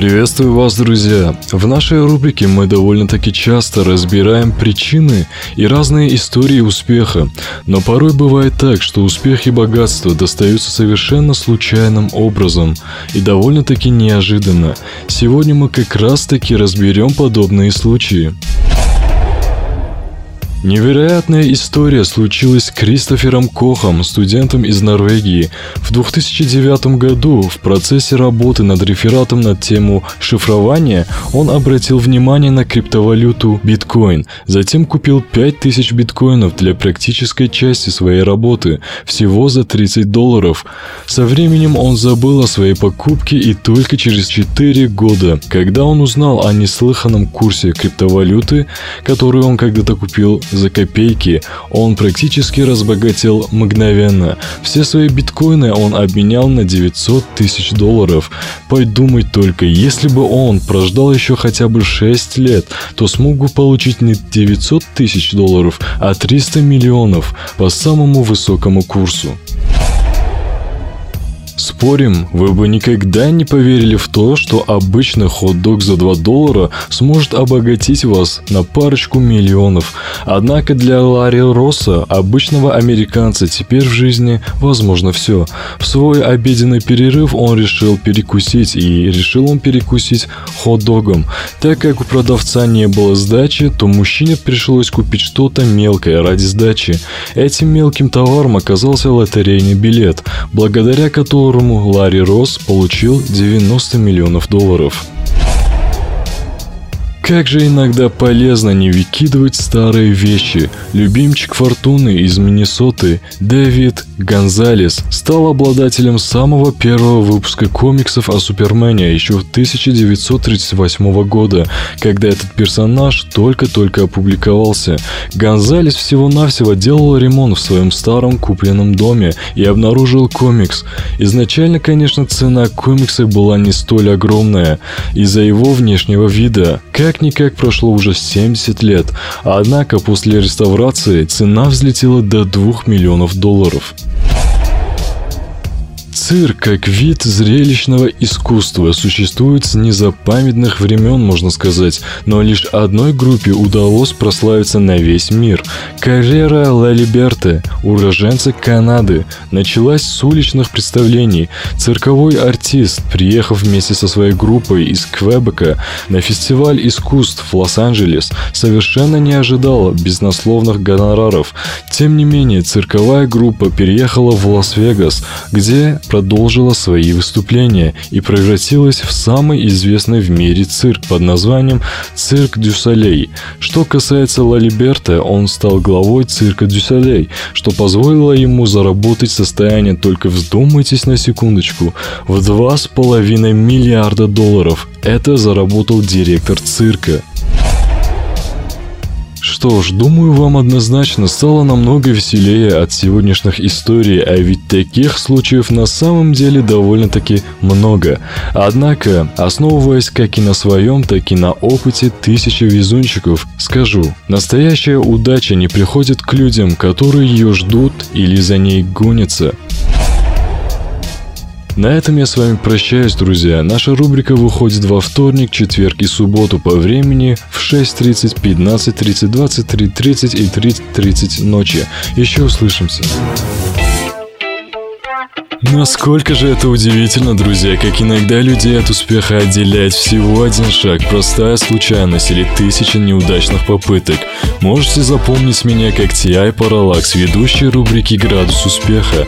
Приветствую вас, друзья! В нашей рубрике мы довольно-таки часто разбираем причины и разные истории успеха, но порой бывает так, что успех и богатство достаются совершенно случайным образом и довольно-таки неожиданно. Сегодня мы как раз-таки разберем подобные случаи. Невероятная история случилась с Кристофером Кохом, студентом из Норвегии. В 2009 году в процессе работы над рефератом на тему шифрования он обратил внимание на криптовалюту биткоин, затем купил 5000 биткоинов для практической части своей работы, всего за 30 долларов. Со временем он забыл о своей покупке и только через 4 года, когда он узнал о неслыханном курсе криптовалюты, которую он когда-то купил за копейки, он практически разбогател мгновенно. Все свои биткоины он обменял на 900 тысяч долларов. Подумать только, если бы он прождал еще хотя бы 6 лет, то смог бы получить не 900 тысяч долларов, а 300 миллионов по самому высокому курсу. Спорим, вы бы никогда не поверили в то, что обычный хот-дог за 2 доллара сможет обогатить вас на парочку миллионов. Однако для Ларри Росса, обычного американца, теперь в жизни возможно все. В свой обеденный перерыв он решил перекусить, и решил он перекусить хот-догом. Так как у продавца не было сдачи, то мужчине пришлось купить что-то мелкое ради сдачи. Этим мелким товаром оказался лотерейный билет, благодаря которому которому Ларри Росс получил 90 миллионов долларов. Как же иногда полезно не выкидывать старые вещи. Любимчик Фортуны из Миннесоты Дэвид Гонзалес стал обладателем самого первого выпуска комиксов о Супермене еще в 1938 года, когда этот персонаж только-только опубликовался. Гонзалес всего-навсего делал ремонт в своем старом купленном доме и обнаружил комикс. Изначально, конечно, цена комикса была не столь огромная из-за его внешнего вида. Как как-никак прошло уже 70 лет, однако после реставрации цена взлетела до 2 миллионов долларов. Цирк как вид зрелищного искусства существует с незапамятных времен, можно сказать, но лишь одной группе удалось прославиться на весь мир. Карьера Лалиберте, уроженца Канады, началась с уличных представлений. Цирковой артист, приехав вместе со своей группой из Квебека на фестиваль искусств в Лос-Анджелес, совершенно не ожидал баснословных гонораров. Тем не менее, цирковая группа переехала в Лас-Вегас, где продолжила свои выступления и превратилась в самый известный в мире цирк под названием «Цирк Дю Солей». Что касается Лалиберта, он стал главой цирка Дю Солей, что позволило ему заработать состояние, только вдумайтесь на секундочку, в два с половиной миллиарда долларов. Это заработал директор цирка. Что ж, думаю, вам однозначно стало намного веселее от сегодняшних историй, а ведь таких случаев на самом деле довольно-таки много. Однако, основываясь как и на своем, так и на опыте тысячи везунчиков, скажу, настоящая удача не приходит к людям, которые ее ждут или за ней гонятся. На этом я с вами прощаюсь, друзья. Наша рубрика выходит во вторник, четверг и субботу по времени в 6.30, 15.30, 23.30 и 30.30 ночи. Еще услышимся. Насколько же это удивительно, друзья, как иногда людей от успеха отделяет всего один шаг, простая случайность или тысяча неудачных попыток. Можете запомнить меня как T.I. Parallax, ведущий рубрики «Градус успеха».